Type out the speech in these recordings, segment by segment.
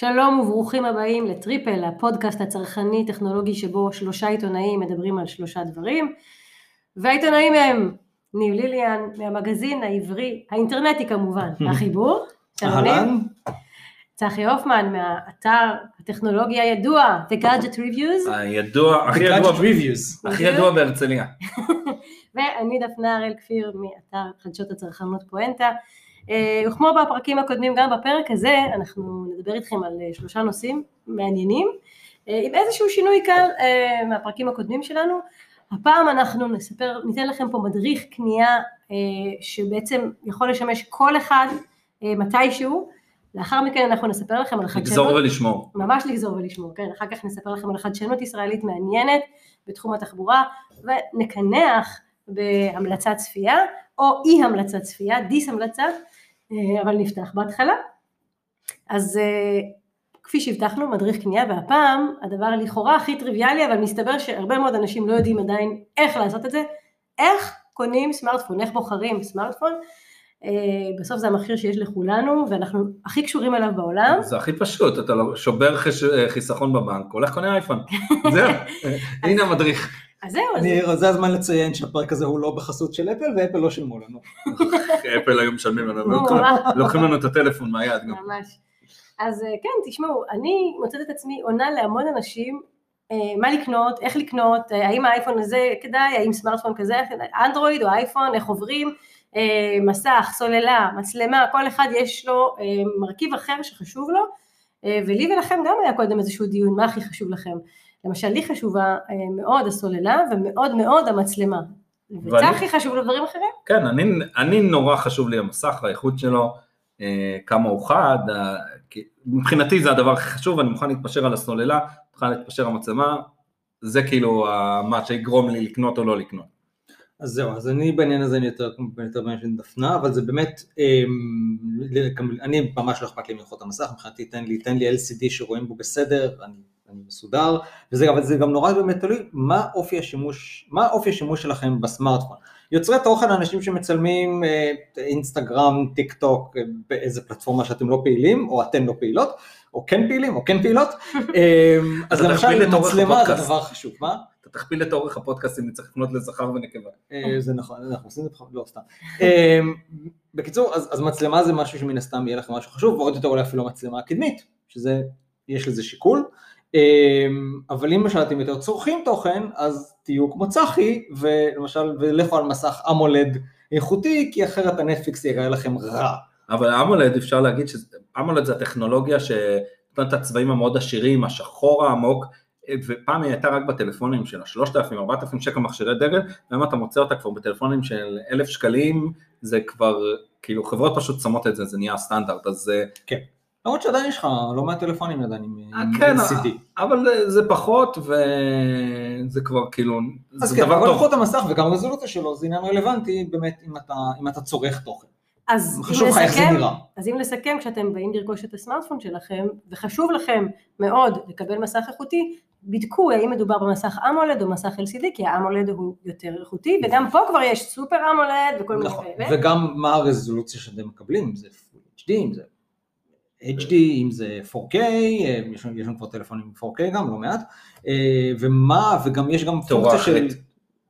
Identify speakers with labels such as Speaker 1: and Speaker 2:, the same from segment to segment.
Speaker 1: שלום וברוכים הבאים לטריפל, הפודקאסט הצרכני טכנולוגי שבו שלושה עיתונאים מדברים על שלושה דברים והעיתונאים הם ניב ליליאן מהמגזין העברי, האינטרנטי כמובן, החיבור,
Speaker 2: אהלן.
Speaker 1: צחי הופמן מהאתר הטכנולוגי הידוע, The Gadget Reviews,
Speaker 3: הידוע, הכי ידוע,
Speaker 2: Reviews.
Speaker 3: הכי ידוע בהרצליה.
Speaker 1: ואני דפנה הראל כפיר מאתר חדשות הצרכנות פואנטה. אה, וכמו בפרקים הקודמים, גם בפרק הזה אנחנו נדבר איתכם על אה, שלושה נושאים מעניינים, אה, עם איזשהו שינוי קל מהפרקים הקודמים שלנו. הפעם אנחנו נספר, ניתן לכם פה מדריך קנייה שבעצם יכול לשמש כל אחד מתישהו. לאחר מכן אנחנו נספר לכם על חדשנות.
Speaker 3: לגזור ולשמור.
Speaker 1: ממש לגזור ולשמור, כן, אחר כך נספר לכם על חדשנות ישראלית מעניינת בתחום התחבורה, ונקנח בהמלצת צפייה, או אי המלצת צפייה, דיס המלצה, אבל נפתח בהתחלה. אז אה, כפי שהבטחנו, מדריך קנייה, והפעם הדבר לכאורה הכי טריוויאלי, אבל מסתבר שהרבה מאוד אנשים לא יודעים עדיין איך לעשות את זה, איך קונים סמארטפון, איך בוחרים סמארטפון, אה, בסוף זה המכשיר שיש לכולנו, ואנחנו הכי קשורים אליו בעולם.
Speaker 3: זה הכי פשוט, אתה לא- שובר חיסכון בבנק, הולך קונה אייפון. זהו, הנה המדריך.
Speaker 1: אז זהו, אז
Speaker 2: אני, זה הזמן לציין שהפרק הזה הוא לא בחסות של אפל, ואפל לא שילמו לנו.
Speaker 3: אפל היו משלמים לנו,
Speaker 1: נו,
Speaker 3: לוקחים- לנו את הטלפון מהיד גם.
Speaker 1: ממש. אז אה, כן, תשמעו, אני מוצאת את עצמי עונה להמון אנשים אה, מה לקנות, איך לקנות, אה, האם האייפון הזה כדאי, האם סמארטפון כזה, אנדרואיד או אייפון, איך עוברים, מסך, סוללה, מצלמה, כל אחד יש לו מרכיב אחר שחשוב לו, ולי ולכם גם היה קודם איזשהו דיון, מה הכי חשוב לכם. למשל, לי חשובה אה, מאוד הסוללה ומאוד מאוד המצלמה.
Speaker 3: ואני-
Speaker 1: וצחי חשוב לו דברים אחרים?
Speaker 3: כן, אני, אני נורא חשוב לי המסך, האיכות שלו, אה, כמה הוא חד, אה, מבחינתי זה הדבר הכי חשוב, אני מוכן להתפשר על הסוללה, מוכן להתפשר על המצלמה, זה כאילו מה שיגרום לי לקנות או לא לקנות.
Speaker 2: אז זהו, אז אני בעניין הזה אני יותר בעניין של דפנה, אבל זה באמת, אמ, אני ממש לא אכפת לי מלוחות המסך, מבחינתי תן לי, תן לי LCD שרואים בו בסדר, אני, אני מסודר, וזה, אבל זה גם נורא באמת תלוי מה אופי השימוש, מה אופי השימוש שלכם בסמארטפון. יוצרי תוכן, אנשים שמצלמים אה, אינסטגרם, טיק טוק, אה, באיזה פלטפורמה שאתם לא פעילים, או אתן לא פעילות, או כן פעילים, או כן פעילות, אמ, אז למשל מצלמה זה. דבר חשוב, מה?
Speaker 3: אתה תכפיל את אורך הפודקאסט אם צריך לפנות לזכר ונקבה.
Speaker 2: אה, זה נכון, אנחנו עושים את זה, לא סתם. אה, בקיצור, אז אז מצלמה זה משהו שמן הסתם יהיה לכם משהו חשוב, ועוד יותר אולי אפילו מצלמה קדמית, שזה, יש לזה שיקול. אה, אבל אם למשל אתם יותר צורכים תוכן, אז תהיו כמו צחי, ולמשל, ולכו על מסך אמולד איכותי, כי אחרת הנטפליקס יראה לכם רע. אבל
Speaker 3: אמולד אפשר להגיד שאמולד זה הטכנולוגיה שנותנת את הצבעים המאוד עשירים, השחור העמוק, ופעם היא הייתה רק בטלפונים של ה-3,000-4,000 שקל מכשירי דגל, והיום אתה מוצא אותה כבר בטלפונים של 1,000 שקלים, זה כבר, כאילו חברות פשוט שמות את זה, זה נהיה הסטנדרט, אז אה,
Speaker 2: למרות שעדיין יש לך לא מעט טלפונים עדיין עם עם
Speaker 3: כן,
Speaker 2: LCD.
Speaker 3: אבל אה, זה פחות, וזה כבר כאילו,
Speaker 2: אז
Speaker 3: זה
Speaker 2: כן, אבל
Speaker 3: טוב.
Speaker 2: לוחות המסך וגם הרזולוציה שלו זה עניין רלוונטי באמת אם אתה, אם אתה צורך תוכן.
Speaker 1: אז אם
Speaker 2: חשוב לך איך זה
Speaker 1: נסכם-
Speaker 2: נראה.
Speaker 1: אז אם נסכם, כשאתם באים לרכוש את הסמארטפון שלכם, וחשוב לכם מאוד לקבל מסך איכותי, בדקו האם מדובר במסך אמולד או מסך LCD, כי האמולד הוא יותר איכותי, וגם פה כבר יש סופר אמולד וכל מיני
Speaker 2: נכון,
Speaker 1: כאלה.
Speaker 2: וגם מה הרזולוציה שאתם מקבלים, אם זה Full HD, אם זה HD, אם זה 4K, אה, יש לנו יש לנו כבר טלפונים עם 4K גם, לא מעט, אה, ומה, וגם יש גם פונקציה של...
Speaker 3: אחרת.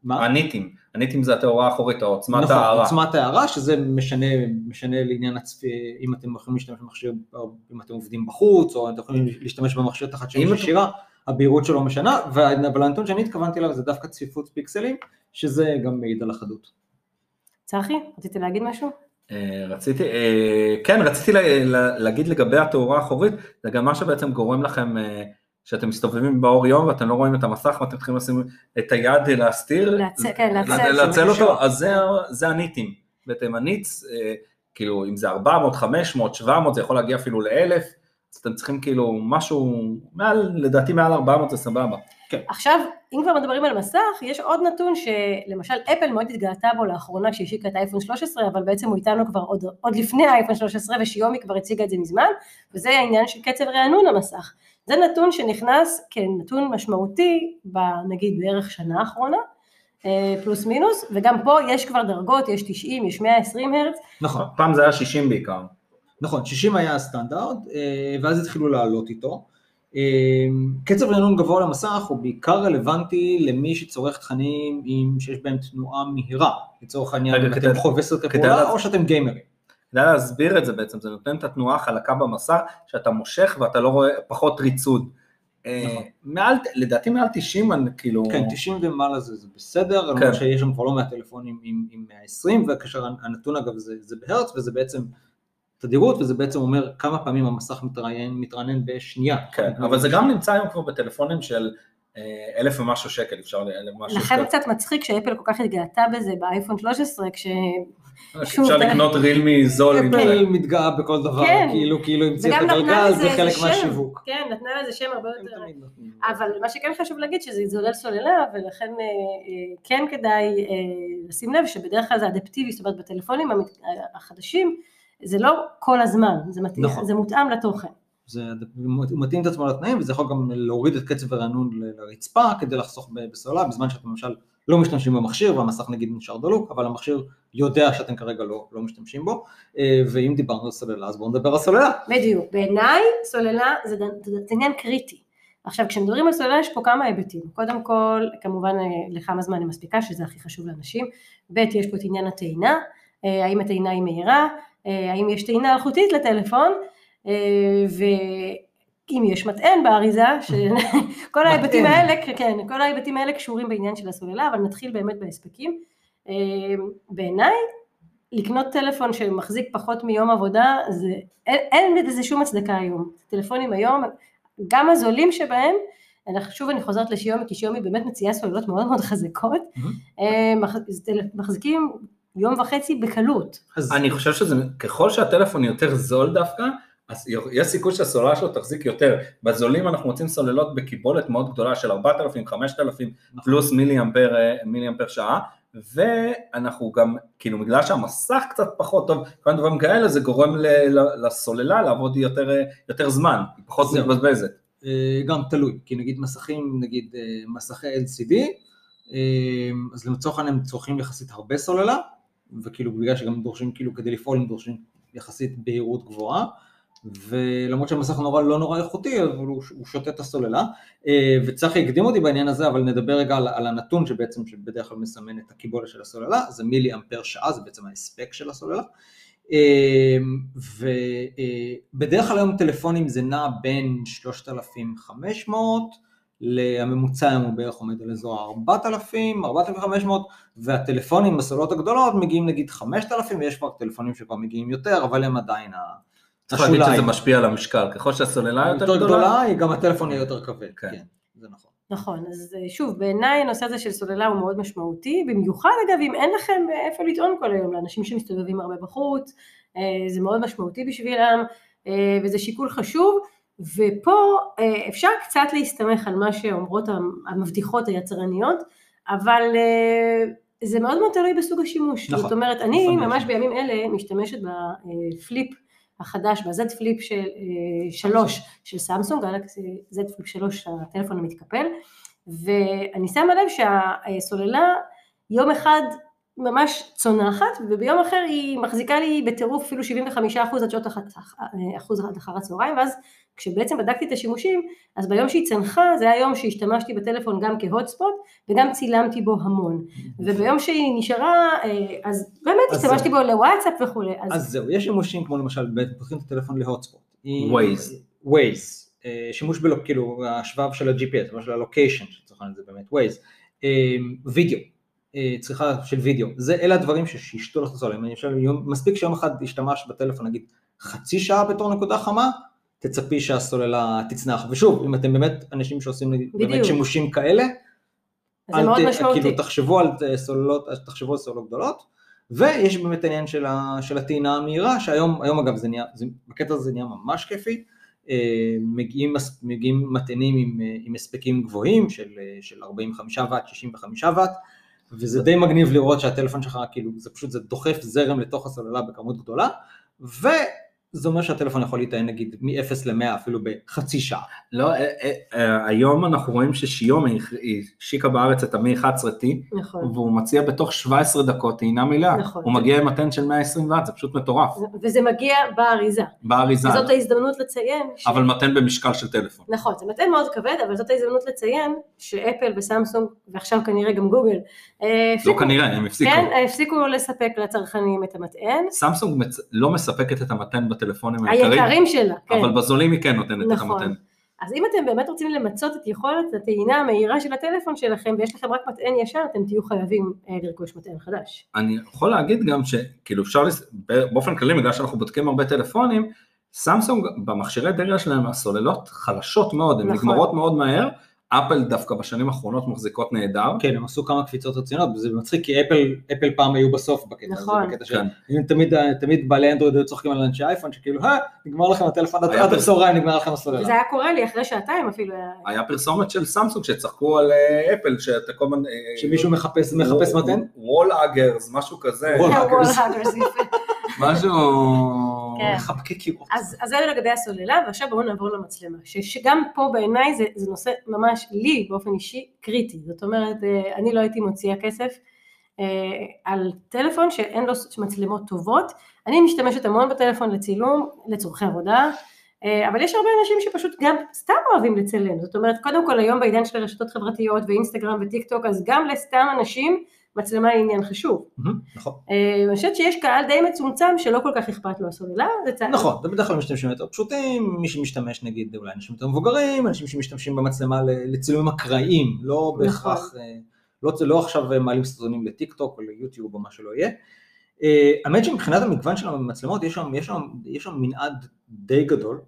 Speaker 2: מה?
Speaker 3: הניטים, הניטים זה התאורה האחורית, או עוצמת
Speaker 2: נכון,
Speaker 3: ההערה.
Speaker 2: עוצמת ההערה, שזה משנה, משנה לעניין הצפי, אם אתם יכולים להשתמש במכשיר, או אם אתם עובדים בחוץ, או אתם יכולים להשתמש במכשיר תחת
Speaker 3: אתה-
Speaker 2: ישירה, הבהירות שלו משנה, אבל הנתון שאני התכוונתי אליו זה דווקא צפיפות פיקסלים, שזה גם מעיד על החדות.
Speaker 1: צחי, רצית להגיד משהו?
Speaker 3: אה, רציתי, אה, כן, רציתי לה- לה- להגיד לגבי התאורה האחורית, זה גם מה שבעצם גורם לכם, אה, שאתם מסתובבים באור יום ואתם לא רואים את המסך ואתם צריכים לשים את היד להסתיר,
Speaker 1: כן, להצל.
Speaker 2: זה
Speaker 3: אותו. אז זה, הניטים, בעצם הניץ, כאילו אם זה 400, 500, 700, זה יכול להגיע אפילו ל-1000, אז אתם צריכים כאילו משהו, מעל, לדעתי מעל 400 זה סבבה.
Speaker 1: עכשיו, אם כבר מדברים על מסך, יש עוד נתון שלמשל אפל מאוד התגאתה בו לאחרונה כשהשיקה את האייפון 13, אבל בעצם הוא איתנו כבר עוד, עוד לפני האייפון 13 ושיומי כבר הציגה את זה מזמן, וזה העניין של קצב רענון המסך. זה נתון שנכנס כנתון משמעותי בנגיד בערך שנה האחרונה, אה, פלוס מינוס, וגם פה יש כבר דרגות, יש 90, יש 120 הרץ,
Speaker 2: נכון.
Speaker 3: פעם זה היה 60 בעיקר.
Speaker 2: נכון, 60 היה הסטנדרט, אה, ואז התחילו לעלות איתו. אה, קצב רענון גבוה למסך הוא בעיקר רלוונטי למי שצורך תכנים עם, שיש בהם תנועה מהירה, לצורך העניין, אם אתם חובבי סרטי פעולה או שאתם גיימרים.
Speaker 3: כדאי להסביר את זה בעצם, זה נותן את התנועה החלקה במסך, שאתה מושך ואתה לא רואה, פחות ריצוד. אה,
Speaker 2: נכון.
Speaker 3: מעל, לדעתי מעל 90, אני כאילו...
Speaker 2: כן, 90 ומעלה זה, זה בסדר,
Speaker 3: כן.
Speaker 2: למרות שיש שם כבר לא מעט טלפונים עם, עם 120, וכאשר הנתון אגב זה בהרץ, וזה בעצם תדירות, וזה בעצם אומר כמה פעמים המסך מתראיין, מתרענן בשנייה.
Speaker 3: כן, אבל זה גם נמצא היום כבר בטלפונים של אה, אלף ומשהו שקל, אפשר למשהו
Speaker 1: לכן
Speaker 3: שקל.
Speaker 1: קצת מצחיק שאפל כל כך התגאתה בזה באייפון 13, כש... שוב,
Speaker 3: אפשר לקנות רילמי זול עם זה.
Speaker 2: אפל מתגאה בכל דבר,
Speaker 1: כן.
Speaker 2: כאילו, כאילו המציאה את הגלגל, זה חלק. מהשיווק.
Speaker 1: כן, נתנה לזה שם הרבה יותר... אבל מה שכן חשוב להגיד שזה זולל סוללה ולכן אה, אה, כן כדאי אה, לשים לב שבדרך כלל זה אדפטיבי, זאת אומרת בטלפונים החדשים זה לא כל הזמן, זה, מת...
Speaker 2: נכון.
Speaker 1: זה מותאם לתוכן.
Speaker 2: זה הוא מתאים את עצמו לתנאים, וזה יכול גם להוריד את קצב הרענון לרצפה כדי לחסוך בסוללה, בזמן שאתם למשל לא משתמשים במכשיר והמסך נגיד נשאר דלוק, אבל המכשיר יודע שאתם כרגע לא, לא משתמשים בו, אה, ואם דיברנו על סוללה אז בואו נדבר על סוללה.
Speaker 1: בדיוק, בעיניי סוללה זה, זה, זה עניין קריטי. עכשיו כשמדברים על סוללה יש פה כמה היבטים, קודם כל כמובן אה, לכמה זמן היא מספיקה שזה הכי חשוב לאנשים, ב' יש פה את עניין הטעינה, אה, האם הטעינה היא מהירה, האם יש טעינה אלחוטית לטלפון, אה, ואם יש מטען באריזה, כל ההיבטים. האלה, כן, כל ההיבטים האלה קשורים בעניין של הסוללה, אבל נתחיל באמת בהספקים. אה, בעיניי לקנות טלפון שמחזיק פחות מיום עבודה, זה, אין, אין לזה שום הצדקה היום. טלפונים היום, גם הזולים שבהם, אנחנו, שוב אני חוזרת לשיומי, כי שיומי באמת מציעה סוללות מאוד מאוד חזקות, אה, טל- מחזיקים יום וחצי בקלות.
Speaker 2: אז
Speaker 3: אני חושב שזה, ככל שהטלפון יותר זול דווקא, אז יש סיכוי שהסוללה שלו תחזיק יותר. בזולים אנחנו מוצאים סוללות בקיבולת מאוד גדולה של 4,000, 5,000
Speaker 2: נכון.
Speaker 3: פלוס מילי אמפר, אה, מילי אמפר שעה, ואנחנו גם, כאילו בגלל שהמסך קצת פחות טוב, כל מיני דברים כאלה, זה גורם ל- ל- לסוללה לעבוד יותר, אה, יותר זמן, היא פחות
Speaker 2: זהו.
Speaker 3: מתבזבזת.
Speaker 2: אה, גם תלוי, כי נגיד מסכים, נגיד מסכי LCD, אז לצורך העניין הם צורכים יחסית הרבה סוללה, וכאילו בגלל שגם דורשים, כאילו כדי לפעול הם דורשים יחסית בהירות גבוהה, ולמרות שהמסך נורא לא נורא איכותי, אבל הוא, הוא שותה את הסוללה, אה, וצחי הקדים אותי בעניין הזה, אבל נדבר רגע על, על הנתון שבעצם, שבדרך כלל מסמן את הקיבולת של הסוללה, זה מילי אמפר שעה, זה בעצם ההספק של הסוללה. ובדרך כלל היום טלפונים זה נע בין 3,500 לממוצע היום הוא בערך עומד על אזור 4,000, 4,500 והטלפונים בסוללות הגדולות מגיעים נגיד 5,000 ויש כבר טלפונים שכבר מגיעים יותר אבל הם עדיין
Speaker 3: צריך להגיד. שזה משפיע על המשקל, ככל שהסוללה יותר
Speaker 2: יותר
Speaker 3: גדולה,
Speaker 2: גדולה, היא גם הטלפון יהיה יותר כבד,
Speaker 3: כן.
Speaker 2: כן, זה נכון.
Speaker 1: נכון, אז אה, שוב, בעיניי הנושא הזה של סוללה הוא מאוד משמעותי, במיוחד אגב אם אין לכם אה, איפה לטעון כל היום, לאנשים שמסתובבים הרבה בחוץ, אה, זה מאוד משמעותי בשבילם, וזה שיקול חשוב, ופה אה, אפשר קצת להסתמך על מה שאומרות המ- המבטיחות היצרניות, אבל אה, זה מאוד מאוד תלוי בסוג השימוש,
Speaker 2: נכון.
Speaker 1: זאת אומרת, אני
Speaker 2: לפעמים
Speaker 1: ממש
Speaker 2: יש.
Speaker 1: בימים אלה משתמשת בפליפ החדש, ב-Z Flip של אה, 3 של סמסונג, Galaxy Z Flip 3, הטלפון המתקפל, ואני שמה לב שהסוללה יום אחד ממש צונחת, וביום אחר היא מחזיקה לי בטירוף אפילו 75% עד שעות אח- אחוז עד אחר הצהריים, ואז כשבעצם בדקתי את השימושים, אז ביום שהיא צנחה זה היה יום שהשתמשתי בטלפון גם כ hotspot, וגם צילמתי בו המון. וביום שהיא נשארה, אה, אז באמת
Speaker 2: אז
Speaker 1: השתמשתי
Speaker 2: זהו.
Speaker 1: בו לוואטסאפ וכולי. אז
Speaker 2: אז זהו, יש שימושים כמו למשל, פותחים את הטלפון ל hotspot.
Speaker 3: Waze.
Speaker 2: Waze, שימוש בלוק, כאילו השבב של ה-GPS, של ה location, שצריך להגיד, זה באמת Waze, וידאו, אה, צריכה של וידאו, זה אלה הדברים שישתו לך את הסוללה, אם אני חושב, יום- מספיק שיום אחד השתמש בטלפון נגיד חצי שעה בתור נקודה חמה, תצפי שהסוללה תצנח, ושוב, אם אתם באמת אנשים שעושים נגיד באמת
Speaker 1: בדיוק.
Speaker 2: שימושים כאלה, אל ת-. כאילו תחשבו על אה, סוללות, תחשבו על סוללות גדולות, ויש באמת העניין של, ה, של הטעינה המהירה, שהיום היום אגב זה נהיה, זה, בקטע הזה זה נהיה ממש כיפי, אה, מגיעים, מגיעים מטענים עם, אה, עם הספקים גבוהים של, אה, של 45 ואט, 65 ואט, וזה די מגניב לראות שהטלפון שלך כאילו זה פשוט זה דוחף זרם לתוך הסוללה בכמות גדולה, זה אומר שהטלפון יכול להיטען נגיד מ-0 ל-100 אפילו בחצי שעה.
Speaker 3: לא, אה, אה, אה, היום אנחנו רואים ששיומי היא השיקה בארץ את המי 11T,
Speaker 1: נכון.
Speaker 3: והוא מציע בתוך 17 דקות טעינה מלאה.
Speaker 1: נכון.
Speaker 3: הוא מגיע עם מתן של 120 ואט, זה פשוט מטורף.
Speaker 1: וזה מגיע באריזה.
Speaker 3: באריזה.
Speaker 1: וזאת ההזדמנות לציין, ש...
Speaker 3: אבל מתן במשקל של טלפון.
Speaker 1: נכון, זה מתן מאוד כבד, אבל זאת ההזדמנות לציין שאפל וסמסונג, ועכשיו כנראה גם גוגל, אה,
Speaker 3: לא
Speaker 1: הפסיקו,
Speaker 3: כנראה, הם הפסיקו.
Speaker 1: כן, הפסיקו לספק לצרכנים את המטען,
Speaker 3: סמסונג מצ- לא מספקת את המתן בטלפונים היקרים,
Speaker 1: היקרים שלה, כן.
Speaker 3: אבל בזולים היא כן נותנת את
Speaker 1: נכון.
Speaker 3: המתן.
Speaker 1: אז אם אתם באמת רוצים למצות את יכולת הטעינה המהירה של הטלפון שלכם ויש לכם רק מטען ישר, אתם תהיו חייבים אה, לרכוש מטען חדש.
Speaker 3: אני יכול להגיד גם שכאילו אפשר, לס- באופן כללי, בגלל שאנחנו בודקים הרבה טלפונים, סמסונג במכשירי דגל שלהם הסוללות חלשות מאוד, הן
Speaker 1: נכון.
Speaker 3: נגמרות מאוד מהר, אפל דווקא בשנים האחרונות מחזיקות נהדר.
Speaker 2: כן, הם עשו כמה קפיצות רציניות, וזה מצחיק כי אפל, אפל פעם היו בסוף בקטע הזה,
Speaker 1: נכון.
Speaker 2: בקטע של,
Speaker 3: כן.
Speaker 2: תמיד, תמיד בעלי אנדרואיד היו צוחקים על אנשי אייפון, שכאילו, אה, נגמר לכם הטלפון, עד הצהריים נגמר לכם הסוללה.
Speaker 1: וזה היה קורה לי אחרי שעתיים אפילו. היה-
Speaker 3: היה פרסומת של סמסונג שצחקו על אה, אפל, שאתה כל הזמן... אה,
Speaker 2: שמישהו מחפש, מחפש מתן?
Speaker 3: וול אגרס, משהו כזה,
Speaker 2: וול hackers,
Speaker 1: יפה.
Speaker 3: משהו...
Speaker 1: כן.
Speaker 2: מחבקי קירות.
Speaker 1: אז זה לגבי הסוללה, ועכשיו בואו נעבור למצלמה, שגם פה בעיניי זה, זה נושא ממש לי באופן אישי קריטי, זאת אומרת אה, אני לא הייתי מוציאה כסף אה, על טלפון שאין לו מצלמות טובות, אני משתמשת המון בטלפון לצילום, לצורכי עבודה, אה, אבל יש הרבה אנשים שפשוט גם סתם אוהבים לצלם, זאת אומרת קודם כל היום בעידן של הרשתות חברתיות ואינסטגרם וטיק טוק, אז גם לסתם אנשים מצלמה היא עניין חשוב.
Speaker 2: נכון.
Speaker 1: אה, אני חושבת שיש קהל די מצומצם שלא כל כך אכפת לו הסוללה, זה צעד.
Speaker 2: נכון, זה בדרך כלל משתמשים יותר פשוטים, מי שמשתמש נגיד אולי אנשים יותר מבוגרים, אנשים שמשתמשים במצלמה לצילומים אקראיים, לא בהכרח, אה, לא, לא עכשיו אה, מעלים סרטונים לטיק טוק או ליוטיוב או מה שלא יהיה. האמת שמבחינת המגוון של המצלמות יש שם, יש שם, יש שם מנעד די גדול.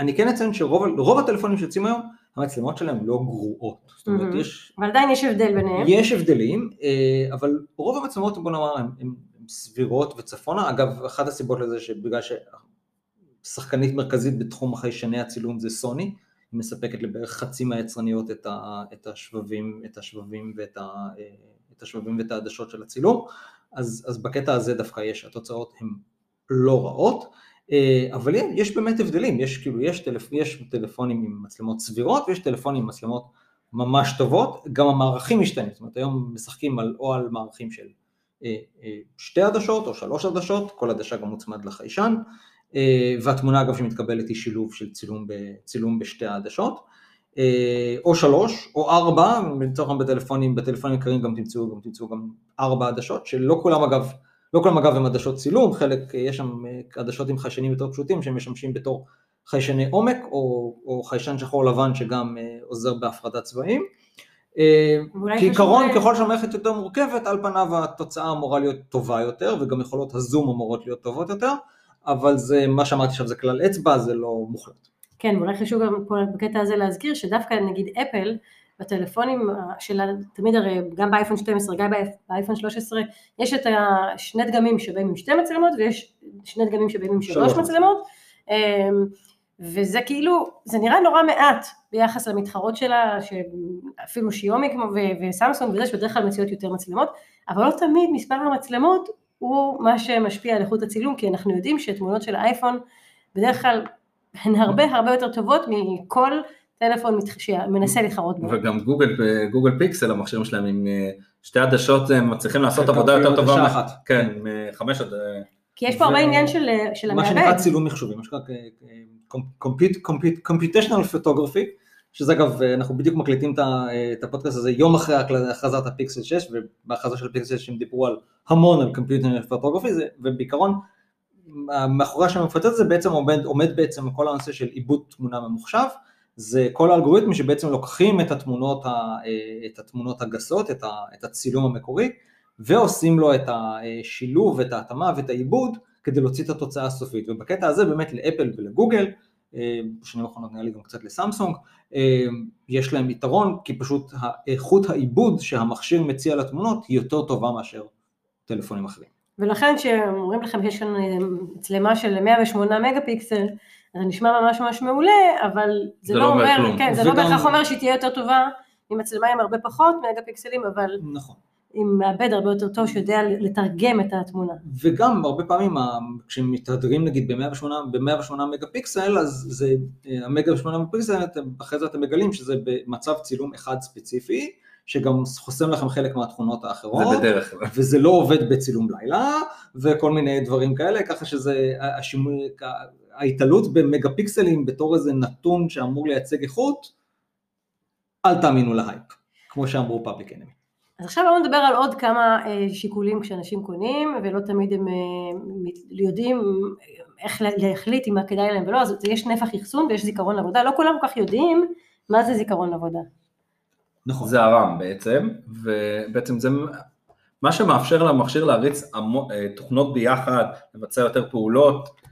Speaker 2: אני כן אציין שרוב רוב הטלפונים שיוצאים היום, המצלמות שלהם לא גרועות. זאת אומרת. יש,
Speaker 1: אבל עדיין יש הבדל ביניהם.
Speaker 2: יש הבדלים, אה, אבל רוב המצלמות, בוא נאמר, הן סבירות וצפונה. אגב, אחת הסיבות לזה שבגלל ששחקנית מרכזית בתחום החיישני הצילום זה סוני, היא מספקת לבערך חצי מהיצרניות את, ה, את השבבים, את השבבים ואת ה, אה, את השבבים ואת העדשות של הצילום, אז, אז בקטע הזה דווקא יש, התוצאות הן לא רעות. אה, אבל יש באמת הבדלים, יש כאילו, יש, טלפ, יש טלפונים עם מצלמות סבירות ויש טלפונים עם מצלמות ממש טובות, גם המערכים משתנים, זאת אומרת היום משחקים על, או על מערכים של אה, אה, שתי עדשות או שלוש עדשות, כל עדשה גם מוצמד לחיישן, והתמונה אגב שמתקבלת היא שילוב של צילום, ב, צילום בשתי העדשות, או שלוש או ארבע, לצורך העניין בטלפונים, בטלפונים יקרים גם תמצאו, גם תמצאו גם ארבע עדשות, שלא כולם אגב, לא כולם אגב הם עדשות צילום, חלק, אה, יש שם אה, עדשות עם חיישנים יותר פשוטים שהם משמשים בתור חיישני עומק או, או חיישן שחור לבן שגם אה, עוזר בהפרדת צבעים. כעיקרון ככל שהמערכת יותר מורכבת על פניו התוצאה אמורה להיות טובה יותר וגם יכולות הזום אמורות להיות טובות יותר אבל זה מה שאמרתי עכשיו זה כלל אצבע זה לא מוחלט.
Speaker 1: כן, ואולי חשוב גם פה בקטע הזה להזכיר שדווקא נגיד אפל, בטלפונים שלה, תמיד הרי גם באייפון 12, גם באייפון 13, יש את השני דגמים שבאים עם שתי מצלמות ויש שני דגמים שבאים עם שלוש מצלמות, אמ, וזה כאילו, זה נראה נורא מעט ביחס למתחרות שלה, אפילו שיומי כמו וסמסונג וזה, שבדרך כלל מציעות יותר מצלמות, אבל לא תמיד מספר המצלמות הוא מה שמשפיע על איכות הצילום, כי אנחנו יודעים שתמונות של האייפון בדרך כלל הן הרבה הרבה יותר טובות מכל טלפון מתח- שמנסה להתחרות בו.
Speaker 3: וגם גוגל, גוגל פיקסל המכשירים שלהם עם אה, שתי עדשות הם מצליחים לעשות
Speaker 2: חלקם
Speaker 3: עבודה יותר טובה.
Speaker 2: אחת.
Speaker 3: כן, מחמש עד... אה,
Speaker 1: כי יש פה הרבה עניין של, של
Speaker 2: מה שנקרא
Speaker 1: המעבד.
Speaker 2: צילום מחשובי, מה שנקרא computational photography, שזה אגב אנחנו בדיוק מקליטים את הפודקאסט הזה יום אחרי הכרזת הפיקסל 6 ובהכרזה של הפיקסל 6 הם דיברו על המון על computational photography זה- ובעיקרון מאחורי השם המפוצץ הזה בעצם עומד, עומד בעצם כל הנושא של עיבוד תמונה ממוחשב, זה כל האלגוריתמים שבעצם לוקחים את התמונות, ה, אה, את התמונות הגסות, את, ה, את הצילום המקורי, ועושים לו את השילוב, את ההתאמה ואת העיבוד כדי להוציא את התוצאה הסופית. ובקטע הזה באמת לאפל ולגוגל, אה, בשנים האחרונות נראה לי גם קצת לסמסונג, אה, יש להם יתרון כי פשוט איכות העיבוד שהמכשיר מציע לתמונות היא יותר טובה מאשר טלפונים אחרים.
Speaker 1: ולכן כשאומרים לכם שיש כאן מצלמה של 108 מגה פיקסל, זה נשמע ממש ממש מעולה, אבל זה,
Speaker 3: זה
Speaker 1: לא
Speaker 3: לא אומר
Speaker 1: אומר,
Speaker 3: כלום.
Speaker 1: כן, זה לא
Speaker 2: וגם-
Speaker 1: בהכרח אומר שהיא תהיה יותר טובה ממצלמה עם הרבה פחות מגה פיקסלים, אבל
Speaker 2: נכון.
Speaker 1: עם מעבד הרבה יותר טוב שיודע לתרגם את התמונה.
Speaker 2: וגם הרבה פעמים ה- כשהם מתהדרים נגיד ב-108 ב-108 מגה פיקסל, אז זה, המגה 8 מגה פיקסל, אחרי זה אתם מגלים שזה במצב צילום אחד ספציפי, שגם חוסם לכם חלק מהתכונות האחרות.
Speaker 3: זה בדרך כלל.
Speaker 2: וזה לא עובד בצילום לילה, וכל מיני דברים כאלה, ככה שזה, השימוש, ההתעלות במגה פיקסלים בתור איזה נתון שאמור לייצג איכות, אל תאמינו להייפ, כמו שאמרו Public Enemy.
Speaker 1: אז עכשיו בואו נדבר על עוד כמה אה, שיקולים כשאנשים קונים, ולא תמיד הם אה, יודעים איך לה- להחליט אם מה כדאי להם ולא, אז יש נפח אחסון ויש זיכרון עבודה, לא כולם כל כך יודעים מה זה זיכרון עבודה.
Speaker 2: נכון.
Speaker 3: זה הרם בעצם, ובעצם זה מה שמאפשר למכשיר להריץ המו, אה, תוכנות ביחד, לבצע יותר פעולות, אה,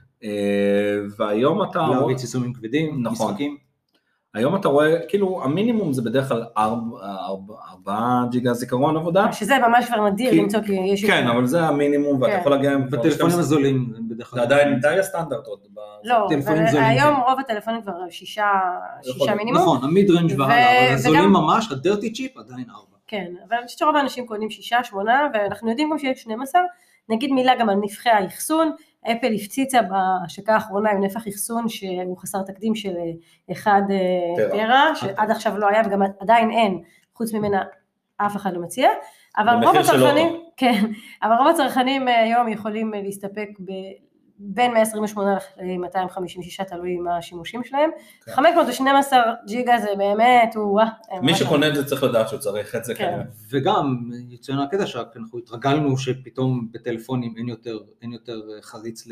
Speaker 3: והיום אתה...
Speaker 2: להריץ יישומים כבדים,
Speaker 3: נכון.
Speaker 2: משחקים.
Speaker 3: היום אתה רואה, כאילו המינימום זה בדרך כלל 4 ג'יגה זיכרון עבודה,
Speaker 1: שזה ממש כבר נדיר
Speaker 3: כי-
Speaker 1: למצוא כי יש...
Speaker 3: כן, אבל זה המינימום ואתה
Speaker 1: כן.
Speaker 3: יכול להגיע עם...
Speaker 2: בטלפונים
Speaker 3: 12.
Speaker 2: הזולים בדרך כלל.
Speaker 3: זה עדיין די הסטנדרט עוד.
Speaker 1: לא, אבל
Speaker 2: זולים,
Speaker 1: היום
Speaker 2: כן.
Speaker 1: רוב הטלפונים כבר שישה. מינימום.
Speaker 2: נכון, ה mid range
Speaker 1: ו-
Speaker 2: והלאה, אבל הזולים
Speaker 1: וגם-
Speaker 2: ממש, ה dirty cheap עדיין ארבע.
Speaker 1: כן, אבל אני חושבת שרוב האנשים קונים שישה, שמונה, ואנחנו יודעים גם שיש 12. נגיד מילה גם על נפחי האחסון, אפל הפציצה בהשקה האחרונה עם נפח אחסון שהוא חסר תקדים של 1
Speaker 3: טרה.
Speaker 1: טרה, שעד עכשיו לא היה וגם עדיין אין, חוץ ממנה אף אחד לא מציע, אבל רוב הצרכנים, כן, אבל רוב הצרכנים אה, היום יכולים אה, להסתפק ב... בין 128 ל-256 תלוי מה השימושים שלהם,
Speaker 3: כן.
Speaker 1: 512 ג'יגה זה באמת, וואו, אה,
Speaker 3: מי שקונה את זה צריך לדעת שהוא צריך את זה
Speaker 1: כן.
Speaker 3: כנראה.
Speaker 2: וגם יציין הקטע שאנחנו התרגלנו שפתאום בטלפונים אין יותר, אין יותר חריץ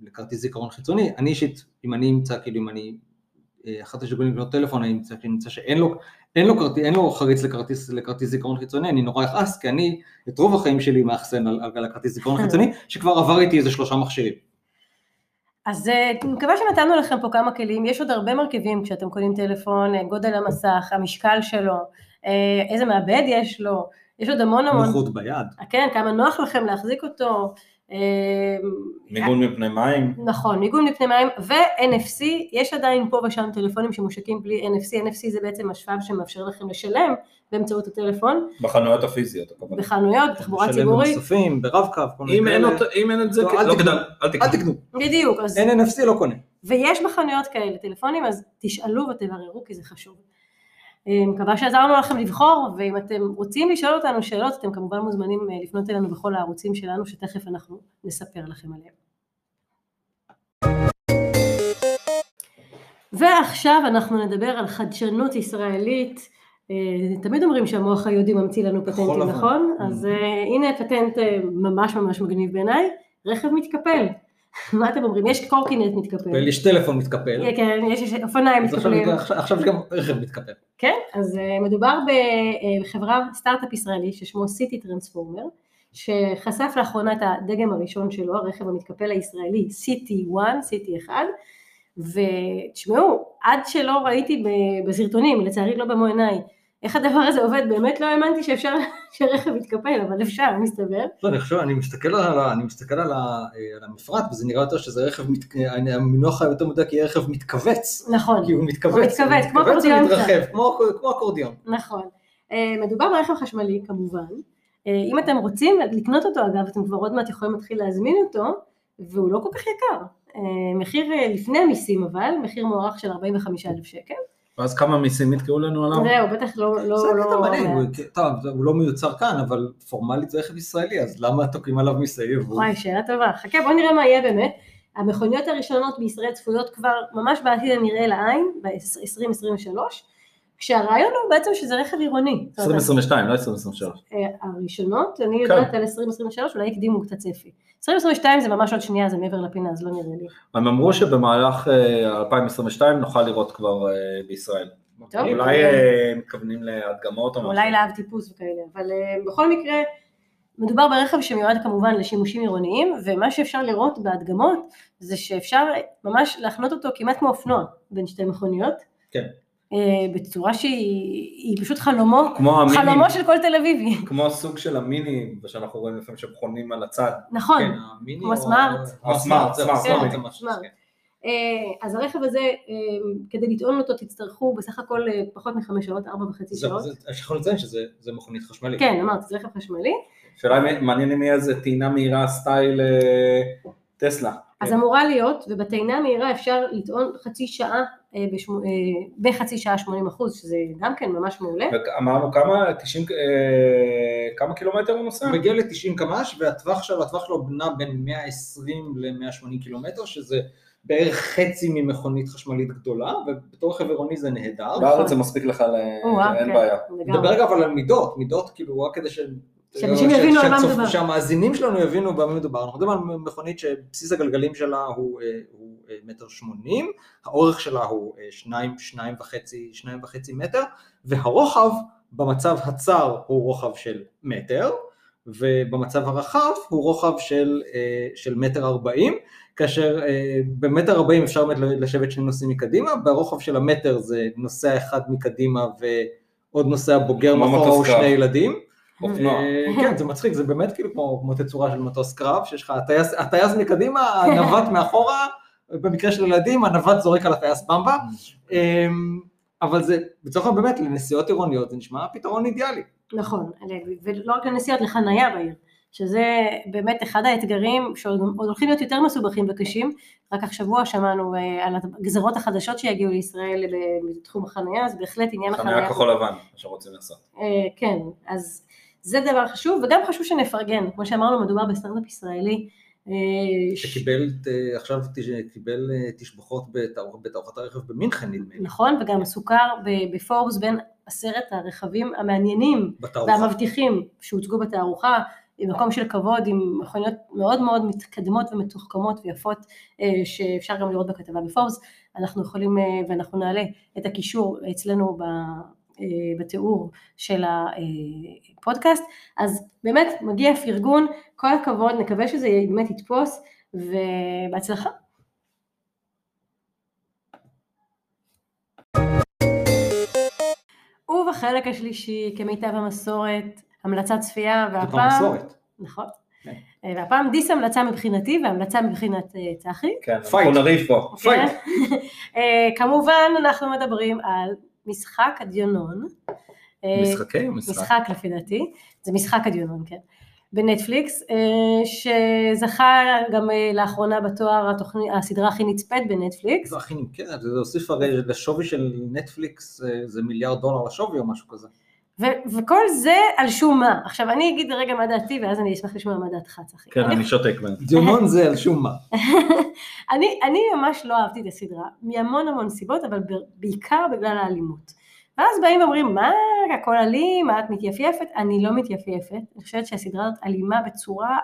Speaker 2: לכרטיס זיכרון חיצוני. אני אישית, אם אני אמצא, כאילו אם אני, אחת השיקולים לקנות טלפון, אני אמצא, אני אמצא שאין לו, אין לו, כרטיס, אין לו חריץ לכרטיס, לכרטיס זיכרון חיצוני, אני נורא אכעס, כי אני את רוב החיים שלי מאחסן על, על הכרטיס זיכרון חיצוני, שכבר עבר איתי איזה שלושה מכשירים.
Speaker 1: אז אה, אני מקווה שנתנו לכם פה כמה כלים, יש עוד הרבה מרכיבים כשאתם קונים טלפון, אה, גודל המסך, המשקל שלו, אה, איזה מעבד יש לו, יש עוד המון המון,
Speaker 2: נוחות ביד.
Speaker 1: כן, כמה נוח לכם להחזיק אותו, אה,
Speaker 3: מיגון מפני מים,
Speaker 1: נכון, מיגון מפני מים ו-NFC, יש עדיין פה ושם טלפונים שמושקים בלי NFC, NFC זה בעצם השבב שמאפשר לכם לשלם באמצעות הטלפון,
Speaker 3: בחנויות הפיזיות. הכוונה.
Speaker 1: בחנויות, בתחבורה
Speaker 2: לשלם
Speaker 1: ציבורית,
Speaker 2: במסופים, ברב-קו, כל מיני
Speaker 3: אם אין את זה,
Speaker 2: לא,
Speaker 3: כן,
Speaker 2: אל
Speaker 3: לא
Speaker 2: תקנו.
Speaker 1: בדיוק, אז,
Speaker 2: אין NFC לא קונה.
Speaker 1: ויש בחנויות כאלה טלפונים, אז תשאלו ותבררו כי זה חשוב. אה, מקווה שעזרנו לכם לבחור, ואם אתם רוצים לשאול אותנו שאלות, אתם כמובן מוזמנים אה, לפנות אלינו בכל הערוצים שלנו, שתכף אנחנו נספר לכם עליהם. ועכשיו אנחנו נדבר על חדשנות ישראלית. אה, תמיד אומרים שהמוח היהודי ממציא לנו פטנטים,
Speaker 2: לבן.
Speaker 1: נכון? אז אה, הנה פטנט ממש ממש מגניב בעיניי, רכב מתקפל. מה אתם אומרים? יש קורקינט מתקפל.
Speaker 2: יש טלפון מתקפל.
Speaker 1: כן, יש יש אופניים מתקפלים.
Speaker 2: עכשיו- עכשיו גם רכב מתקפל.
Speaker 1: כן, אז אה, מדובר אה, בחברה, סטארט-אפ ישראלי ששמו סיטי טרנספורמר, שחשף לאחרונה את הדגם הראשון שלו, הרכב המתקפל הישראלי, סיטי 1, סיטי 1, ותשמעו, עד שלא ראיתי בסרטונים, לצערי לא במו עיניי, איך הדבר הזה עובד, באמת לא האמנתי שאפשר שרכב יתקפל, אבל אפשר, מסתבר.
Speaker 2: לא, אני חושב, אני מסתכל על, אני מסתכל על, ה- על המפרט, וזה נראה יותר שזה רכב, מת, המינוח היותר מדויק יהיה רכב מתכווץ,
Speaker 1: נכון,
Speaker 2: כי הוא מתכווץ,
Speaker 1: הוא מתכווץ, כמו אקורדיון
Speaker 2: ומתרחב, כמו, כמו אקורדיון.
Speaker 1: נכון. אה, מדובר ברכב חשמלי כמובן. אה, אם אתם רוצים לקנות אותו אגב, אתם כבר עוד מעט יכולים להתחיל להזמין אותו, והוא לא כל כך יקר. אה, מחיר אה, לפני המיסים אבל, מחיר מוערך של 45,000 שקל.
Speaker 3: ואז כמה מיסים יתקעו לנו עליו?
Speaker 1: זהו, בטח לא... לא,
Speaker 2: זה
Speaker 1: לא
Speaker 2: קטע מעניין, הוא-
Speaker 1: מעט.
Speaker 2: טוב, הוא לא מיוצר כאן, אבל פורמלית זה רכב ישראלי, אז למה תוקעים עליו מיסי יבוא?
Speaker 1: וואי, שאלה טובה. חכה, בוא נראה מה יהיה באמת. המכוניות הראשונות בישראל צפויות כבר ממש בעתיד הנראה לעין, ב-2023, כשהרעיון הוא בעצם שזה רכב עירוני. זאת אומרת,
Speaker 3: 2022, לא 2023.
Speaker 1: אה, הראשונות, אני יודעת על 2023, אולי הקדימו קצת צפי. 2022 זה ממש עוד שנייה, זה מעבר לפינה, אז לא נראה לי.
Speaker 3: הם אמרו שבמהלך אה, 2022 נוכל לראות כבר אה, בישראל. אולי אה, מתכוונים להדגמות או משהו.
Speaker 1: אולי להב טיפוס וכאלה, אבל אה, בכל מקרה, מדובר ברכב שמיועד כמובן לשימושים עירוניים, ומה שאפשר לראות בהדגמות, זה שאפשר ממש להחנות אותו כמעט כמו אופנוע בין שתי מכוניות.
Speaker 3: כן.
Speaker 1: אה, בצורה שהיא היא פשוט חלומו,
Speaker 3: כמו המיני,
Speaker 1: חלומו של כל תל אביבי.
Speaker 3: כמו הסוג של המיני, שאנחנו רואים לפעמים שהם חונים על הצד.
Speaker 1: נכון.
Speaker 2: כן,
Speaker 1: כמו
Speaker 2: או-
Speaker 1: הסמארט.
Speaker 2: או משהו,
Speaker 1: סמארט.
Speaker 2: כן.
Speaker 1: אה, אז הרכב הזה, אה, כדי לטעון אותו תצטרכו בסך הכל פחות מחמש שעות, ארבע וחצי שעות.
Speaker 2: לך לציין שזה זה מכונית חשמלית.
Speaker 1: כן, אמרתי, זה רכב חשמלי.
Speaker 3: שאלה מעניין אם יהיה איזה טעינה מהירה סטייל טסלה.
Speaker 1: אז
Speaker 3: כן.
Speaker 1: אמורה להיות, ובטעינה מהירה אפשר לטעון חצי שעה, אה, בשמו- אה, בחצי שעה 80 אחוז, שזה גם כן ממש מעולה.
Speaker 3: אמרנו כמה? 90, אה, כמה קילומטר הוא נוסע?
Speaker 2: הוא מגיע ל-90 קמ"ש והטווח שלו, הטווח שלו נע בין 120 ל-180 קילומטר, שזה בערך חצי ממכונית חשמלית גדולה, ובתור רכב עירוני זה נהדר.
Speaker 3: בארץ זה מספיק לך, אין
Speaker 1: כן,
Speaker 3: בעיה.
Speaker 2: נדבר רגע אבל על מידות, מידות כאילו רק כדי ש...
Speaker 1: שאנשים יבינו על מה מדובר.
Speaker 2: שהמאזינים שלנו יבינו במה מדובר. אנחנו מדברים על מכונית שבסיס הגלגלים שלה הוא אה, הוא, אה, מטר שמונים, האורך שלה הוא אה, שניים, שניים וחצי, שניים וחצי מטר, והרוחב במצב הצר הוא רוחב של מטר, ובמצב הרחב הוא רוחב של, של מטר ארבעים, כאשר במטר ארבעים אפשר באמת לשבת שני נוסעים מקדימה, ברוחב של המטר זה נוסע אחד מקדימה ועוד נוסע בוגר
Speaker 3: כמו
Speaker 2: מאחורה או. שני ילדים.
Speaker 3: אופנוע.
Speaker 2: אה, כן, זה מצחיק, זה באמת כאילו כמו, כמו תצורה של מטוס קרב, שיש לך הטייס, הטייס מקדימה, הנווט מאחורה, במקרה של ילדים, הנווט זורק על הטייס במבה, אה, אבל זה, בצורך העניין באמת, לנסיעות עירוניות זה נשמע פתרון אידיאלי.
Speaker 1: נכון, ולא רק לנסיעות, לחנייה בעיר, שזה באמת אחד האתגרים שעוד עוד הולכים להיות יותר מסובכים וקשים, רק השבוע שמענו אה, על הגזרות החדשות שיגיעו לישראל בתחום החנייה, אז בהחלט עניין החנייה,
Speaker 3: חניה כחול לבן, מה שרוצים לעשות.
Speaker 1: אה, כן, אז זה דבר חשוב, וגם חשוב שנפרגן, כמו שאמרנו, מדובר בסטארט-אפ ישראלי, אה,
Speaker 2: שקיבל אה, עכשיו, קיבל אה, תשבחות בתערוכ- בתערוכת הרכב במינכן נדמה לי,
Speaker 1: נכון, וגם סוכר ב- בפורבס בין עשרת הרכבים המעניינים
Speaker 2: בתערוכה.
Speaker 1: והמבטיחים שהוצגו בתערוכה, עם מקום של כבוד, עם מכוניות מאוד מאוד מתקדמות ומתוחכמות ויפות, שאפשר גם לראות בכתבה בפורבס. אנחנו יכולים, ואנחנו נעלה את הקישור אצלנו ב... אה, בתיאור של הפודקאסט, אז באמת מגיע פרגון, כל הכבוד, נקווה שזה באמת יתפוס, ובהצלחה. ובחלק השלישי, כמיטב המסורת, המלצת צפייה,
Speaker 2: זאת
Speaker 1: והפעם...
Speaker 2: המסורת.
Speaker 1: נכון.
Speaker 2: כן.
Speaker 1: והפעם דיס המלצה מבחינתי והמלצה מבחינת אה, צחי.
Speaker 3: כן,
Speaker 2: fight.
Speaker 3: אנחנו נריב פה.
Speaker 2: fight.
Speaker 1: כן? אה, כמובן אנחנו מדברים על משחק הדיונון.
Speaker 3: משחקי או משחק?
Speaker 1: משחק לפי דעתי, זה משחק הדיונון, כן. בנטפליקס, אה, שזכה גם אה, לאחרונה בתואר התוכנית, הסדרה הכי נצפית בנטפליקס.
Speaker 2: זה הכי נמכרת, זה הוסיף הרי לשווי של נטפליקס אה, זה מיליארד דולר לשווי או משהו כזה.
Speaker 1: ו- וכל זה על שום מה. עכשיו אני אגיד רגע מה דעתי ואז אני אשמח לשמוע מה דעתך צחי.
Speaker 3: כן,
Speaker 1: אני
Speaker 3: אני שותק בהם.
Speaker 2: דיונון זה על שום מה.
Speaker 1: אני, אני ממש לא אהבתי את הסדרה, מהמון המון סיבות, אבל ב- בעיקר בגלל האלימות. ואז באים ואומרים, מה, הכל אלים, מה את מתייפייפת? אני לא מתייפייפת, אני חושבת שהסדרה הזאת אלימה בצורה,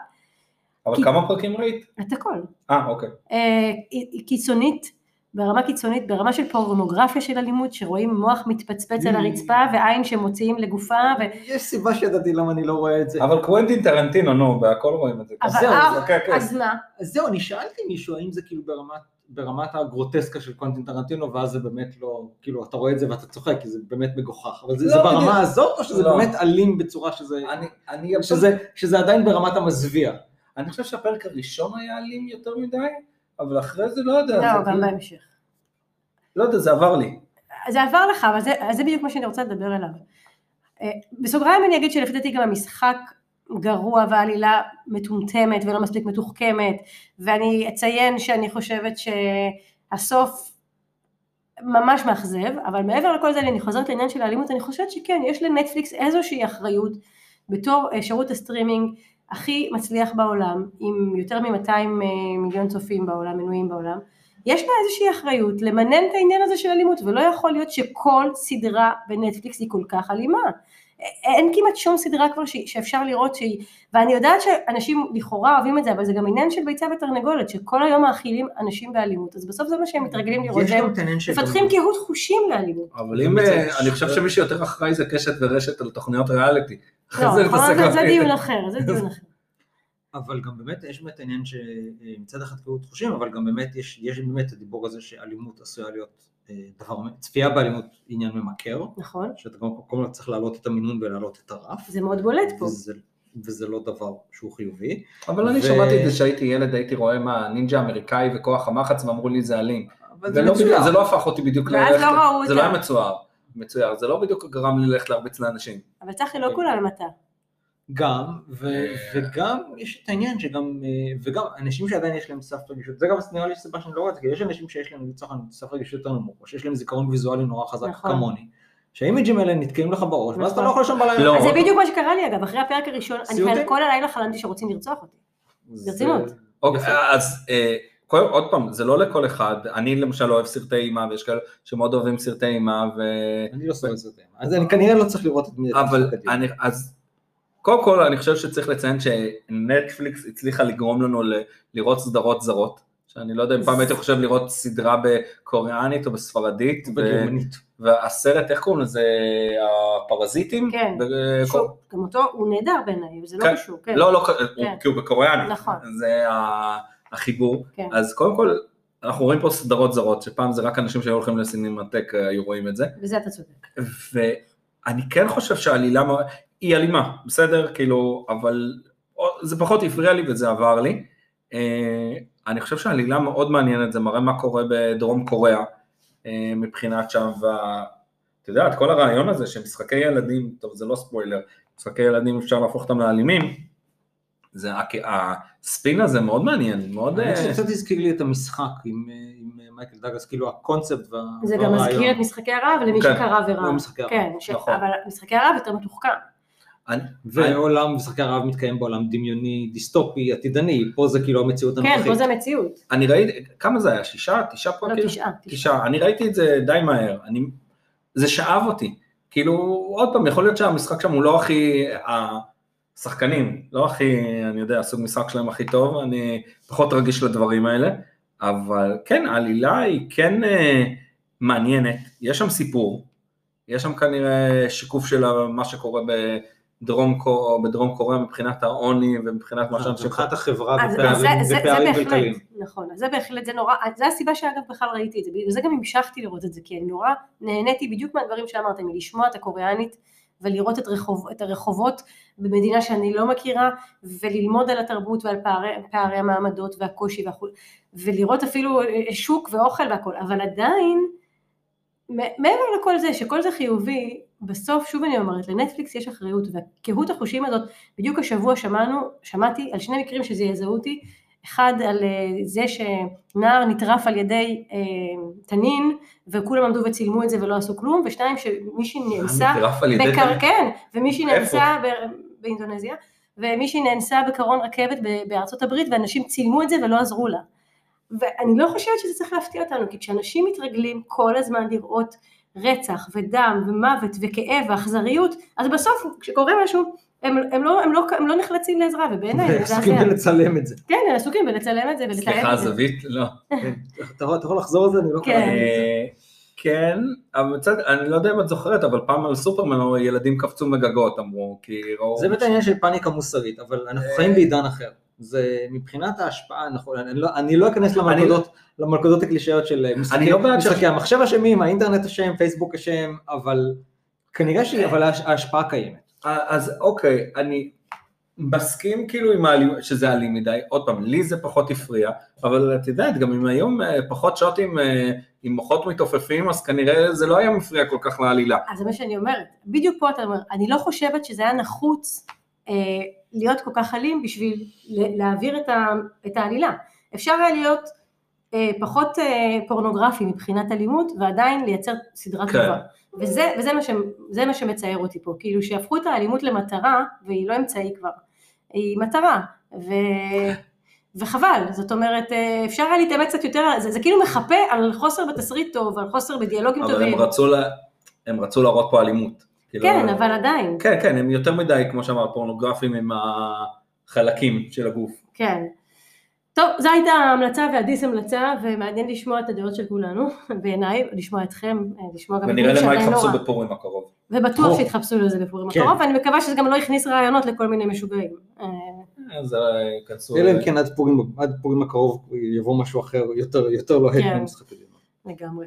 Speaker 3: אבל
Speaker 1: כי-
Speaker 3: כמה פרקים ראית?
Speaker 1: את הכל.
Speaker 3: אה, אוקיי.
Speaker 1: אה, היא היא קיצונית, ברמה קיצונית, ברמה של פורנוגרפיה של אלימות, שרואים מוח מתפצפץ על הרצפה ועין שמוציאים לגופה, ו...
Speaker 2: יש סיבה שידעתי למה אני לא רואה את זה.
Speaker 3: אבל קוונטין טרנטינו, נו, בהכל רואים את זה.
Speaker 1: אבל
Speaker 2: זהו,
Speaker 1: אה,
Speaker 2: זה-
Speaker 3: אוקיי, כן.
Speaker 1: אז מה?
Speaker 2: אז זהו, אני שאלתי מישהו האם זה כאילו ברמת, ברמת הגרוטסקה של קוונטין טרנטינו, ואז זה באמת לא, כאילו, אתה רואה את זה ואתה צוחק, כי זה באמת מגוחך, אבל זה,
Speaker 3: לא
Speaker 2: זה
Speaker 3: בדיוק.
Speaker 2: ברמה הזאת, או שזה
Speaker 3: לא.
Speaker 2: באמת אלים בצורה שזה,
Speaker 3: אני, אני,
Speaker 2: שזה, שזה עדיין ברמת המזוויע?
Speaker 3: אני חושב שהפרק הראשון היה אלים יותר מדי, אבל אחרי זה לא יודע.
Speaker 1: לא, גם
Speaker 3: כאילו-
Speaker 1: בהמשך.
Speaker 3: לא יודע, זה עבר לי.
Speaker 1: זה עבר לך, אבל זה, זה בדיוק מה שאני רוצה לדבר עליו. אה, בסוגריים אני אגיד שלפי דעתי גם המשחק גרוע והעלילה מטומטמת ולא מספיק מתוחכמת, ואני אציין שאני חושבת שהסוף ממש מאכזב, אבל מעבר לכל זה אני חוזרת לעניין של האלימות, אני חושבת שכן, יש לנטפליקס איזושהי אחריות בתור אה, שירות הסטרימינג הכי מצליח בעולם, עם יותר מ-200 מיליון צופים בעולם, מנויים בעולם, יש לה איזושהי אחריות למנן את העניין הזה של אלימות, ולא יכול להיות שכל סדרה בנטפליקס היא כל כך אלימה. אין כמעט שום סדרה כבר ש- שאפשר לראות שהיא, ואני יודעת שאנשים לכאורה אוהבים את זה, אבל זה גם עניין של ביצה ותרנגולת, שכל היום מאכילים אנשים באלימות, אז בסוף זה מה שהם מתרגלים לראות,
Speaker 2: יש
Speaker 1: והם. מפתחים קהות חושים לאלימות.
Speaker 3: אבל אם, אה, אני חושב שמי שיותר אחראי זה קשת ורשת על תוכניות ריאליטי.
Speaker 1: לא,
Speaker 3: זה
Speaker 1: נכון, זה-. דיון אחר, זה דיון אחר.
Speaker 2: אבל גם באמת יש באמת העניין שמצד אחד קהות חושים, אבל גם באמת יש, יש באמת הדיבור הזה שאלימות עשויה להיות אה, דבר, צפייה באלימות עניין ממכר,
Speaker 1: נכון,
Speaker 2: שאתה גם כל הזמן צריך להעלות את המינון ולהעלות את הרף.
Speaker 1: זה מאוד בולט פה.
Speaker 2: וזה, וזה לא דבר שהוא חיובי.
Speaker 3: אבל אני
Speaker 2: ו-
Speaker 3: שמעתי את זה שהייתי ילד, הייתי רואה מה נינג'ה אמריקאי וכוח המחץ, ואמרו לי זה אלים.
Speaker 2: אבל זה מצויר.
Speaker 3: זה לא הפך אותי בדיוק
Speaker 1: ואז
Speaker 3: ללכת,
Speaker 1: לא ראו
Speaker 3: זה
Speaker 1: את
Speaker 3: לא
Speaker 1: זה.
Speaker 3: היה מצויר, מצויר, זה לא בדיוק גרם לי ללכת להרביץ לאנשים.
Speaker 1: אבל צחי, לא כולם אתה.
Speaker 2: גם, ו- וגם יש את העניין שגם, אה, וגם אנשים שעדיין יש להם סף רגישות, זה גם נראה לי סיבה שאני לא רואה את זה, כי יש אנשים שיש להם לצורך העניין סף רגישות יותר נמוך, או שיש להם זיכרון ויזואלי נורא חזק
Speaker 1: נכון.
Speaker 2: כמוני, שהאימג'ים האלה נתקעים לך בראש, ואז אתה
Speaker 1: נכון.
Speaker 2: לא יכול לישון בלילה.
Speaker 3: לא.
Speaker 1: זה בדיוק מה שקרה לי אגב, אחרי הפרק הראשון, אני כל הלילה חלמתי שרוצים לרצוח אותי.
Speaker 2: זה-
Speaker 1: ברצינות.
Speaker 3: אוקיי,
Speaker 2: יפה.
Speaker 3: אז אה, כל- עוד פעם, זה לא לכל אחד, אני למשל אוהב סרטי אימה, ויש כאלה שמאוד אוהבים סרטי אימה, ו...
Speaker 2: אני לא סובל סרטים, אז אני כנראה לא צריך לראות את מי...
Speaker 3: אבל. אני, אז קודם כל אני חושב שצריך לציין שנטפליקס הצליחה לגרום לנו ל- לראות סדרות זרות, שאני לא יודע אם פעם הייתי חושב לראות סדרה בקוריאנית או בספרדית, ו-
Speaker 2: בגרמנית.
Speaker 3: והסרט, איך קוראים לזה, הפרזיטים?
Speaker 1: כן.
Speaker 3: ב-
Speaker 1: שוב, גם אותו, הוא נהדר בעיניי, זה לא
Speaker 3: כן.
Speaker 1: קשור, כן.
Speaker 3: לא, לא, הוא-
Speaker 1: כן.
Speaker 3: כי הוא בקוריאנית,
Speaker 1: נכון. זה
Speaker 3: החיבור,
Speaker 1: כן.
Speaker 3: אז קודם כל אנחנו רואים פה סדרות זרות, שפעם זה רק אנשים שהיו הולכים לסינמטק אה, היו רואים את זה,
Speaker 1: בזה אתה צודק.
Speaker 3: ואני כן חושב שהעלילה היא אלימה, בסדר? כאילו, אבל זה פחות הפריע לי וזה עבר לי. אה, אני חושב שהעלילה מאוד מעניינת, זה מראה מה קורה בדרום קוריאה אה, מבחינת שם, ואת יודעת, כל הרעיון הזה שמשחקי ילדים, טוב זה לא ספוילר, משחקי ילדים אפשר להפוך אותם לאלימים, זה הספין הזה מאוד מעניין, מאוד...
Speaker 2: האמת
Speaker 3: אה,
Speaker 2: שקצת הזכיר לי את המשחק עם עם מייקל דאגלס, כאילו הקונספט וה-
Speaker 1: זה גם
Speaker 2: והרעיון.
Speaker 1: מזכיר את משחקי הרעב למי
Speaker 3: כן.
Speaker 1: שקרא
Speaker 2: משחקי הרעב,
Speaker 1: כן, ש-
Speaker 3: נכון.
Speaker 1: אבל משחקי הרעב יותר מתוחכם.
Speaker 2: ועולם משחקי הרעב מתקיים בעולם דמיוני, דיסטופי, עתידני, פה זה כאילו המציאות
Speaker 1: כן,
Speaker 2: הנוכחית.
Speaker 1: פה זה המציאות.
Speaker 3: אני ראיתי, כמה זה היה? שישה? תשעה
Speaker 1: לא,
Speaker 3: פרקים?
Speaker 1: תשעה. תשעה.
Speaker 3: תשעה, אני ראיתי את זה די מהר, אני, זה שאב אותי, כאילו עוד פעם יכול להיות שהמשחק שם הוא לא הכי, השחקנים, לא הכי, אני יודע, הסוג משחק שלהם הכי טוב, אני פחות רגיש לדברים האלה, אבל כן, העלילה היא כן אה, מעניינת, יש שם סיפור, יש שם כנראה שיקוף של מה שקורה בדרום, קור- בדרום קוריאה מבחינת העוני ומבחינת מה שאנשים...
Speaker 2: מבחינת החברה ופערים
Speaker 1: זה- זה- זה
Speaker 2: ופערים
Speaker 1: בהחלט,
Speaker 2: כלכליים.
Speaker 1: נכון, אז זה בהחלט, זה נורא, זה הסיבה שאגב בכלל ראיתי את זה, בגלל זה גם המשכתי לראות את זה, כי אני נורא נהניתי בדיוק מהדברים שאמרתם, מלשמוע את הקוריאנית ולראות את, רחוב, את הרחובות במדינה שאני לא מכירה, וללמוד על התרבות ועל פערי, פערי המעמדות והקושי והכול, ולראות אפילו אה, שוק ואוכל והכל, אבל עדיין, מעבר לכל זה, שכל זה חיובי, בסוף, שוב אני אומרת, לנטפליקס יש אחריות, והקהות החושים הזאת, בדיוק השבוע שמענו, שמעתי על שני מקרים שזעזעו אותי, אחד על אה, זה שנער נטרף על ידי אה, תנין וכולם עמדו וצילמו את זה ולא עשו כלום, ושתיים שמישהי נאנסה, בקר... כן, ומישהי? נאנסה ב... באינדונזיה, ומישהי נאנסה בקרון רכבת בארצות הברית ואנשים צילמו את זה ולא עזרו לה. ואני לא חושבת שזה צריך להפתיע אותנו, כי כשאנשים מתרגלים כל הזמן לראות רצח ודם ומוות וכאב ואכזריות, אז בסוף כשקורה משהו, הם, הם, לא, הם, לא, הם לא נחלצים לעזרה, ובעיניי זה מזעזע.
Speaker 2: בלצלם את זה.
Speaker 1: כן, הם עסוקים בלצלם את זה ולתאר
Speaker 3: סליחה,
Speaker 1: את זה.
Speaker 3: זווית? לא.
Speaker 2: כן. אתה יכול- אתה יכול לחזור על זה? אני לא
Speaker 1: כן.
Speaker 2: קראתי את זה.
Speaker 3: אה, כן, אבל מצד, אני לא יודע אם את זוכרת, אבל פעם על סופרמן ילדים קפצו מגגות אמרו, כי ראו...
Speaker 2: זה באמת העניין של פאניקה מוסרית, אבל אנחנו
Speaker 3: אה.
Speaker 2: חיים בעידן אחר. זה מבחינת ההשפעה, נכון, אני לא, אני לא אכנס למלכודות, למלכודות הקלישאות של משחקי,
Speaker 3: לא בעד
Speaker 2: משחקי המחשב אשמים, האינטרנט אשם, פייסבוק אשם, אבל כנראה ש... אבל ההש- ההשפעה קיימת.
Speaker 3: אז אוקיי, אני מסכים כאילו עם האלים, שזה אלים מדי, עוד פעם, לי זה פחות הפריע, אבל את יודעת, גם אם היום אה, פחות שעות עם, אה, עם מוחות מתעופפים, אז כנראה זה לא היה מפריע כל כך לעלילה.
Speaker 1: אז זה מה שאני אומרת, בדיוק פה אתה אומר, אני לא חושבת שזה היה נחוץ אה, להיות כל כך אלים בשביל להעביר את, ה, את העלילה. אפשר היה להיות אה, פחות אה, פורנוגרפי מבחינת אלימות ועדיין לייצר סדרה
Speaker 3: כן.
Speaker 1: טובה. וזה, וזה מה, ש, מה שמצער אותי פה, כאילו שהפכו את האלימות למטרה, והיא לא אמצעי כבר, היא מטרה, ו... וחבל, זאת אומרת, אה, אפשר היה להתאמץ קצת יותר, זה, זה כאילו מחפה על חוסר בתסריט טוב, על חוסר בדיאלוגים
Speaker 3: אבל
Speaker 1: טובים.
Speaker 3: הם רצו, לה, הם רצו להראות פה אלימות. כאילו,
Speaker 1: כן, אבל עדיין.
Speaker 3: כן, כן, הם יותר מדי, כמו שאמרת, פורנוגרפיים עם החלקים של הגוף.
Speaker 1: כן. טוב, זו הייתה ההמלצה והדיס המלצה, ומעניין לשמוע את הדעות של כולנו, בעיניי, לשמוע אתכם, אה, לשמוע גם את
Speaker 3: ונראה
Speaker 1: מי
Speaker 3: למה
Speaker 1: שעדיין לא
Speaker 3: יתחפשו
Speaker 1: ראה.
Speaker 3: בפורים הקרוב.
Speaker 1: ובטוח
Speaker 2: או.
Speaker 1: שיתחפשו לזה בפורים
Speaker 2: כן.
Speaker 1: הקרוב, ואני מקווה שזה גם לא יכניס רעיונות לכל מיני משוגעים. אה,
Speaker 3: אז אה, ייכנסו...
Speaker 2: אלא אם כן עד פורים, עד פורים הקרוב יבוא משהו אחר יותר, יותר לא הד
Speaker 1: כן.
Speaker 2: ממשחק הדיון.
Speaker 1: לגמרי.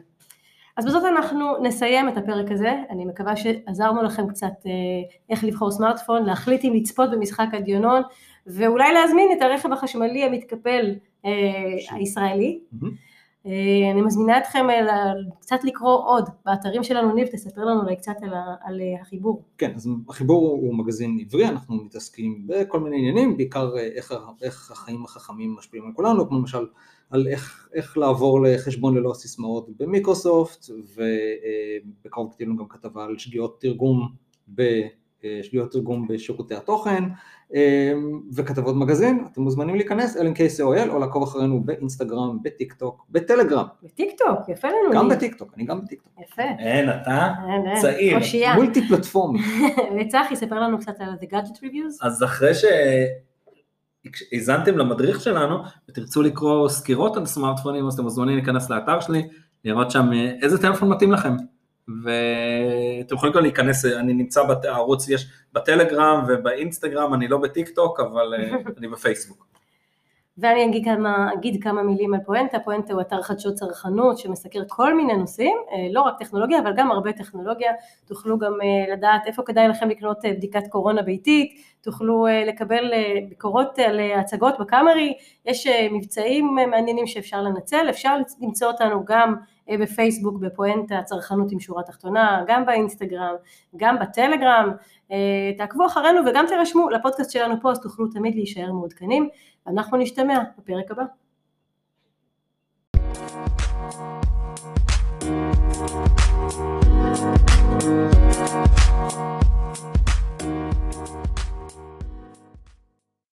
Speaker 1: אז בזאת אנחנו נסיים את הפרק הזה, אני מקווה שעזרנו לכם קצת אה, איך לבחור סמארטפון, להחליט אם לצפות במשחק הדיונון, ואולי להזמין את הרכב החשמלי המתקפל אה, הישראלי.
Speaker 2: מהמם.
Speaker 1: אה, אני מזמינה אתכם אה, קצת לקרוא עוד באתרים שלנו, ניב, תספר לנו אולי קצת על, על אה, החיבור.
Speaker 2: כן, אז החיבור הוא מגזין עברי, אנחנו מתעסקים בכל מיני עניינים, בעיקר אה, איך, איך החיים החכמים משפיעים על כולנו, כמו למשל על איך, איך לעבור לחשבון ללא סיסמאות במיקרוסופט, ובקרוב כתבנו גם כתבה על שגיאות תרגום, ב, אה, שגיאות תרגום בשירותי התוכן, אה, וכתבות מגזין, אתם מוזמנים להיכנס, LNK.COL, או לעקוב אחרינו באינסטגרם, בטיק טוק, בטלגרם,
Speaker 1: בטיק טוק, יפה לנו.
Speaker 2: גם. בטיק טוק, אני גם בטיק טוק,
Speaker 1: יפה.
Speaker 3: אין, אתה
Speaker 1: אין, אין.
Speaker 3: צעיר.
Speaker 1: אושייה.
Speaker 2: מולטי פלטפורמי.
Speaker 1: וצחי, ספר לנו קצת על The Gadget Reviews.
Speaker 3: אז אחרי שהאזנתם למדריך שלנו ותרצו לקרוא סקירות על סמארטפונים, אז אתם מוזמנים להיכנס לאתר שלי, לראות שם אה, איזה טלפון מתאים לכם. ואתם יכולים גם להיכנס, אני נמצא בערוץ, יש בטלגרם ובאינסטגרם, אני לא בטיק טוק, אבל אה, אני בפייסבוק.
Speaker 1: ואני אגיד כמה, אגיד כמה מילים על פואנטה, פואנטה הוא אתר חדשות צרכנות שמסקר כל מיני נושאים, אה, לא רק טכנולוגיה אבל גם הרבה טכנולוגיה, תוכלו גם אה, לדעת איפה כדאי לכם לקנות אה, בדיקת קורונה ביתית, תוכלו אה, לקבל אה, ביקורות על אה, הצגות בקאמרי, יש מבצעים מעניינים שאפשר לנצל, אפשר למצוא אותנו גם בפייסבוק בפואנטה צרכנות עם שורה תחתונה, גם באינסטגרם, גם בטלגרם, תעקבו אחרינו וגם תירשמו לפודקאסט שלנו פה אז תוכלו תמיד להישאר מעודכנים. אנחנו נשתמע בפרק הבא.
Speaker 4: Thank